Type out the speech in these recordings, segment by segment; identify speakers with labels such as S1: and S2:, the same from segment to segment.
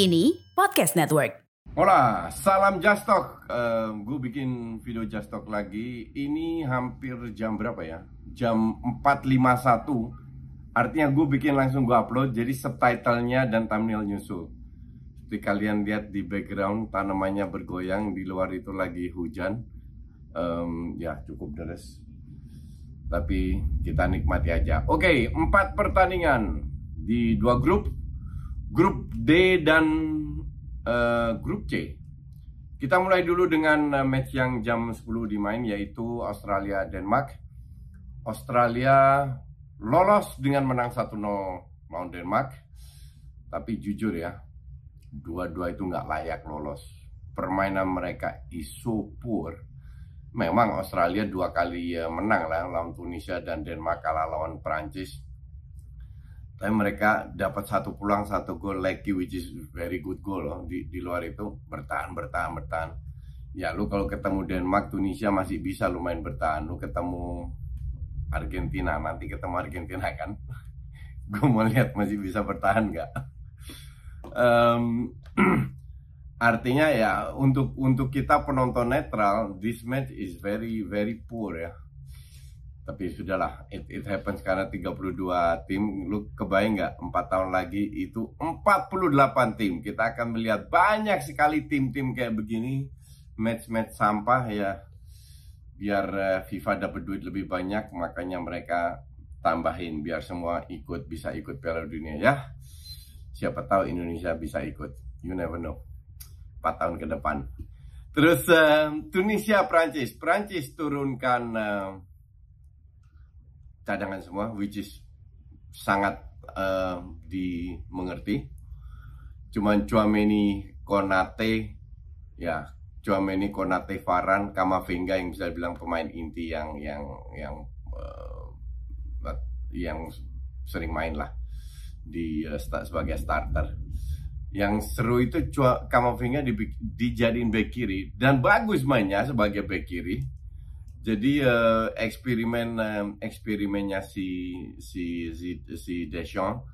S1: Kini Podcast Network.
S2: Hola, salam Just Talk. gue bikin video Just Talk lagi. Ini hampir jam berapa ya? Jam 4.51. Artinya gue bikin langsung gue upload. Jadi subtitlenya dan thumbnail nyusul. Seperti kalian lihat di background tanamannya bergoyang. Di luar itu lagi hujan. Um, ya cukup deres. Tapi kita nikmati aja. Oke, okay, empat pertandingan di dua grup grup D dan uh, grup C. Kita mulai dulu dengan uh, match yang jam 10 dimain yaitu Australia Denmark. Australia lolos dengan menang 1-0 lawan Denmark. Tapi jujur ya, dua-dua itu nggak layak lolos. Permainan mereka isu pur. Memang Australia dua kali uh, menang lah lawan Tunisia dan Denmark kalah lawan Prancis tapi mereka dapat satu pulang satu gol lagi which is very good goal loh di, di luar itu. Bertahan bertahan bertahan. Ya lu kalau ketemu Denmark Tunisia masih bisa lumayan bertahan. Lu ketemu Argentina nanti ketemu Argentina kan? Gue mau lihat masih bisa bertahan nggak? Um, artinya ya untuk untuk kita penonton netral this match is very very poor ya tapi sudahlah it, it happens karena 32 tim. Lu kebayang nggak? 4 tahun lagi itu 48 tim. Kita akan melihat banyak sekali tim-tim kayak begini. Match-match sampah ya. Biar uh, FIFA dapat duit lebih banyak makanya mereka tambahin biar semua ikut bisa ikut Piala Dunia ya. Siapa tahu Indonesia bisa ikut. You never know. 4 tahun ke depan. Terus uh, Tunisia Prancis Prancis turunkan uh, cadangan semua which is sangat uh, dimengerti. Cuman Chouameni Konate ya Chouameni Konate Varan Kamavinga yang bisa bilang pemain inti yang yang yang uh, yang sering main lah di uh, sebagai starter. Yang seru itu Kamavinga di, dijadiin back kiri dan bagus mainnya sebagai back kiri jadi uh, eksperimen uh, eksperimennya si si si, si Deschamps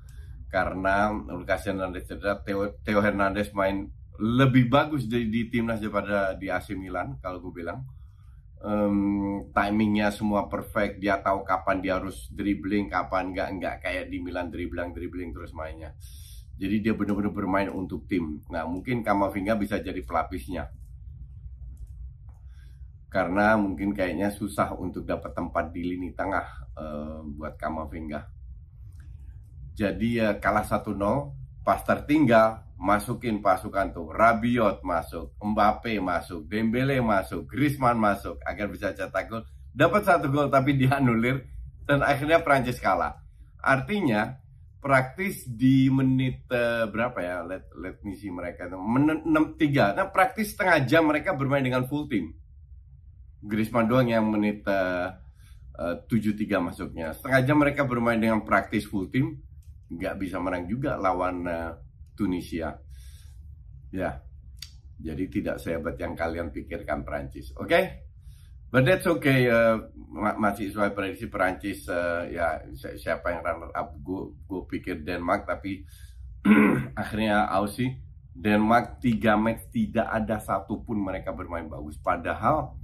S2: karena Lucas Hernandez cedera, Theo, Theo Hernandez main lebih bagus di, di timnas daripada di AC Milan kalau gue bilang. Um, timingnya semua perfect, dia tahu kapan dia harus dribbling, kapan enggak enggak kayak di Milan dribbling dribbling terus mainnya. Jadi dia benar-benar bermain untuk tim. Nah mungkin Kamavinga bisa jadi pelapisnya karena mungkin kayaknya susah untuk dapat tempat di lini tengah uh, buat Kamavinga. Jadi uh, kalah 1-0, pas tertinggal masukin pasukan tuh Rabiot masuk, Mbappe masuk, Dembele masuk, Griezmann masuk agar bisa cetak gol. Dapat satu gol tapi dianulir dan akhirnya Prancis kalah. Artinya praktis di menit uh, berapa ya? Let let me see mereka menit 6 Nah, praktis setengah jam mereka bermain dengan full team Griezmann doang yang menit uh, uh, 7-3 masuknya. Setengah jam mereka bermain dengan praktis full team, nggak bisa menang juga lawan uh, Tunisia. Ya, jadi tidak sehebat yang kalian pikirkan Prancis. Oke? Okay? But that's okay. Uh, masih sesuai prediksi Perancis. Uh, ya siapa yang runner up? Gue pikir Denmark, tapi akhirnya Aussie. Denmark tiga match tidak ada satupun mereka bermain bagus. Padahal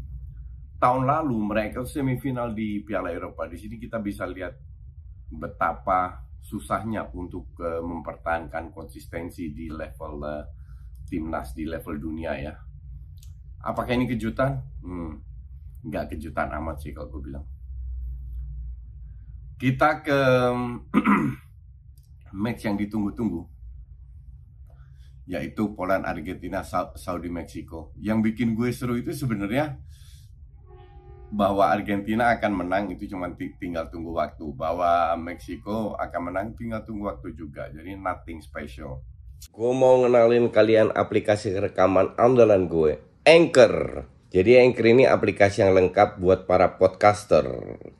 S2: tahun lalu mereka semifinal di Piala Eropa. Di sini kita bisa lihat betapa susahnya untuk uh, mempertahankan konsistensi di level uh, timnas di level dunia ya. Apakah ini kejutan? Hmm, nggak kejutan amat sih kalau gue bilang. Kita ke match yang ditunggu-tunggu yaitu Poland Argentina Saudi Meksiko. Yang bikin gue seru itu sebenarnya bahwa Argentina akan menang itu cuma tinggal tunggu waktu. Bahwa Meksiko akan menang tinggal tunggu waktu juga. Jadi nothing special.
S3: Gue mau ngenalin kalian aplikasi rekaman andalan gue, Anchor. Jadi Anchor ini aplikasi yang lengkap buat para podcaster.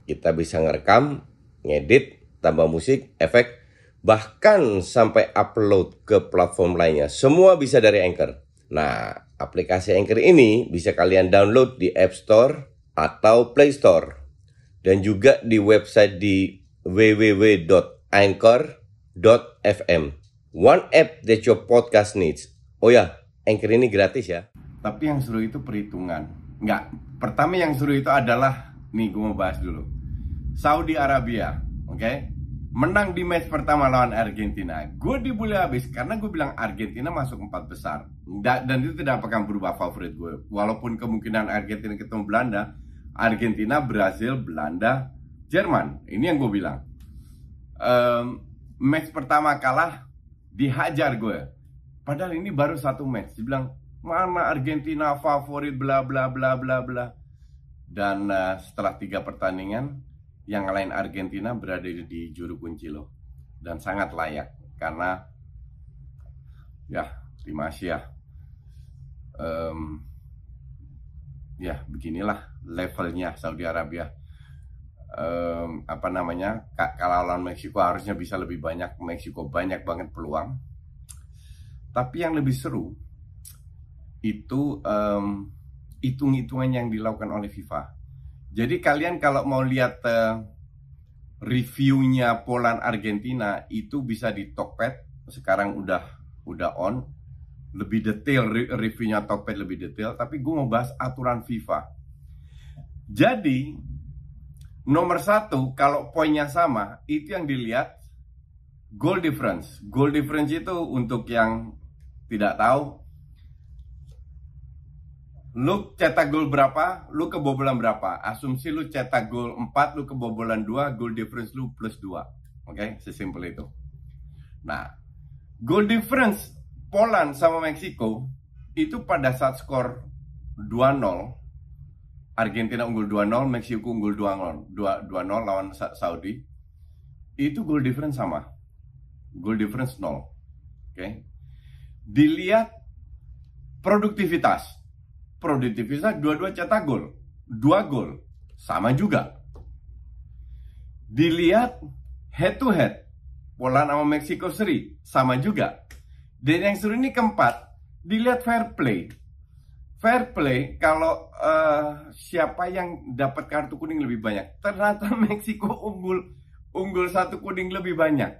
S3: Kita bisa ngerekam, ngedit, tambah musik, efek, bahkan sampai upload ke platform lainnya. Semua bisa dari Anchor. Nah, aplikasi Anchor ini bisa kalian download di App Store atau Play Store. Dan juga di website di www.anchor.fm. One app that your podcast needs. Oh ya, Anchor ini gratis ya.
S2: Tapi yang seru itu perhitungan. Enggak, pertama yang seru itu adalah, nih gue mau bahas dulu. Saudi Arabia, oke? Okay? menang di match pertama lawan Argentina. Gue dibully habis karena gue bilang Argentina masuk empat besar. Dan itu tidak akan berubah favorit gue. Walaupun kemungkinan Argentina ketemu Belanda, Argentina, Brazil, Belanda, Jerman. Ini yang gue bilang. Um, match pertama kalah, dihajar gue. Padahal ini baru satu match. Dibilang mana Argentina favorit bla bla bla bla bla. Dan uh, setelah tiga pertandingan, yang lain Argentina berada di juru kunci loh dan sangat layak karena ya tim Asia um, ya beginilah levelnya Saudi Arabia um, apa namanya kalau lawan Meksiko harusnya bisa lebih banyak Meksiko banyak banget peluang tapi yang lebih seru itu um, hitung-hitungan yang dilakukan oleh FIFA jadi kalian kalau mau lihat uh, reviewnya Poland Argentina itu bisa di Tokped. Sekarang udah udah on. Lebih detail reviewnya Tokped lebih detail. Tapi gue mau bahas aturan FIFA. Jadi nomor satu kalau poinnya sama itu yang dilihat goal difference. Goal difference itu untuk yang tidak tahu Lu cetak gol berapa, lu kebobolan berapa. Asumsi lu cetak gol 4, lu kebobolan 2, goal difference lu plus 2. Oke, okay? sesimpel itu. Nah, goal difference Poland sama Meksiko itu pada saat skor 2-0 Argentina unggul 2-0, Meksiko unggul 2-0 lawan Saudi. Itu goal difference sama. Goal difference 0. Oke. Okay? Dilihat produktivitas produktivitas dua-dua cetak gol. Dua gol. Sama juga. Dilihat head to head. Poland sama Meksiko seri. Sama juga. Dan yang seru ini keempat. Dilihat fair play. Fair play kalau uh, siapa yang dapat kartu kuning lebih banyak. Ternyata Meksiko unggul unggul satu kuning lebih banyak.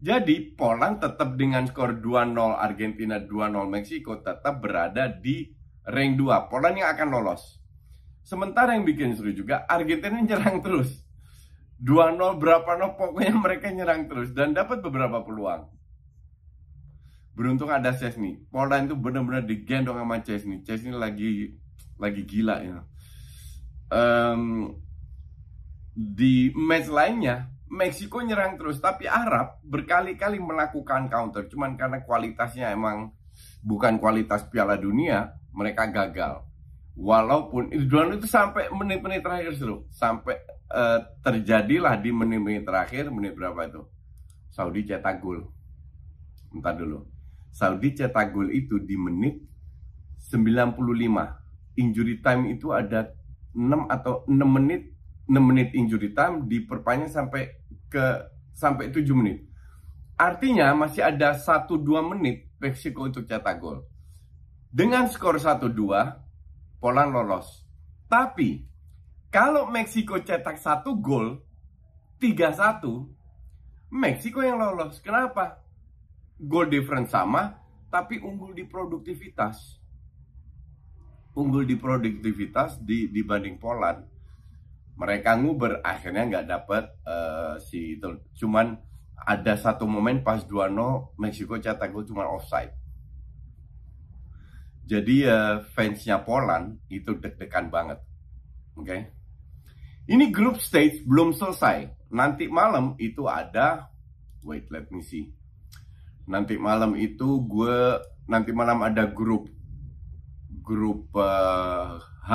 S2: Jadi Poland tetap dengan skor 2-0 Argentina 2-0 Meksiko tetap berada di rank 2 Poland yang akan lolos sementara yang bikin seru juga Argentina nyerang terus 2-0 berapa no pokoknya mereka nyerang terus dan dapat beberapa peluang beruntung ada Chesney Poland itu benar-benar digendong sama Chesney Chesney lagi lagi gila ya um, di match lainnya Meksiko nyerang terus tapi Arab berkali-kali melakukan counter cuman karena kualitasnya emang bukan kualitas Piala Dunia mereka gagal. Walaupun Erdogan itu sampai menit-menit terakhir seru, sampai uh, terjadilah di menit-menit terakhir, menit berapa itu? Saudi cetak gol. Entar dulu. Saudi cetak gol itu di menit 95. Injury time itu ada 6 atau 6 menit 6 menit injury time diperpanjang sampai ke sampai 7 menit. Artinya masih ada 1-2 menit Meksiko untuk cetak gol. Dengan skor 1-2, Poland lolos. Tapi, kalau Meksiko cetak satu gol, 3-1, Meksiko yang lolos. Kenapa? Gol difference sama, tapi unggul di produktivitas. Unggul di produktivitas di, dibanding Poland. Mereka nguber, akhirnya nggak dapet uh, si itu. Cuman ada satu momen pas 2-0 Meksiko cetak gol cuma offside. Jadi uh, fansnya Poland itu deg-degan banget. Oke. Okay? Ini group stage belum selesai. Nanti malam itu ada wait let me see. Nanti malam itu gue nanti malam ada grup grup uh, H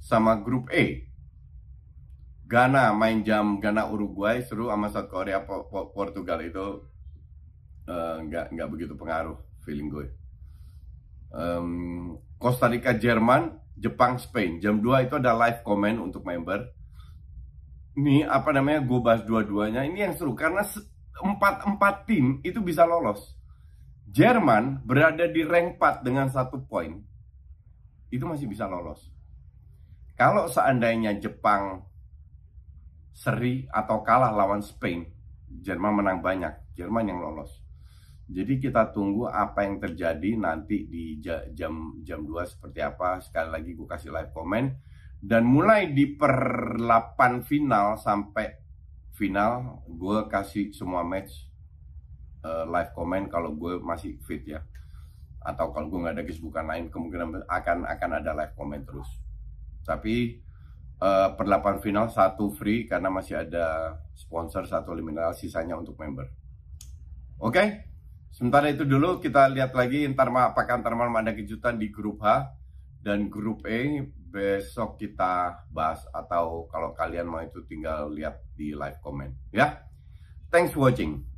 S2: sama grup E. Ghana main jam Ghana Uruguay seru sama South Korea Portugal itu uh, nggak nggak begitu pengaruh feeling gue. Um, Costa Rica Jerman Jepang Spain jam 2 itu ada live comment untuk member ini apa namanya gue bahas dua-duanya ini yang seru karena empat empat tim itu bisa lolos. Jerman berada di rank 4 dengan satu poin. Itu masih bisa lolos. Kalau seandainya Jepang seri atau kalah lawan Spain Jerman menang banyak. Jerman yang lolos. Jadi kita tunggu apa yang terjadi nanti di jam jam 2 seperti apa. Sekali lagi gue kasih live comment. Dan mulai di per 8 final sampai final gue kasih semua match uh, live comment kalau gue masih fit ya. Atau kalau gue nggak ada kesibukan lain kemungkinan akan akan ada live comment terus. Tapi uh, per 8 final satu free karena masih ada sponsor satu eliminasi sisanya untuk member. Oke? Okay? Sementara itu dulu kita lihat lagi ntar apakah ntar malam ada kejutan di grup H dan grup E besok kita bahas atau kalau kalian mau itu tinggal lihat di live comment ya. Thanks for watching.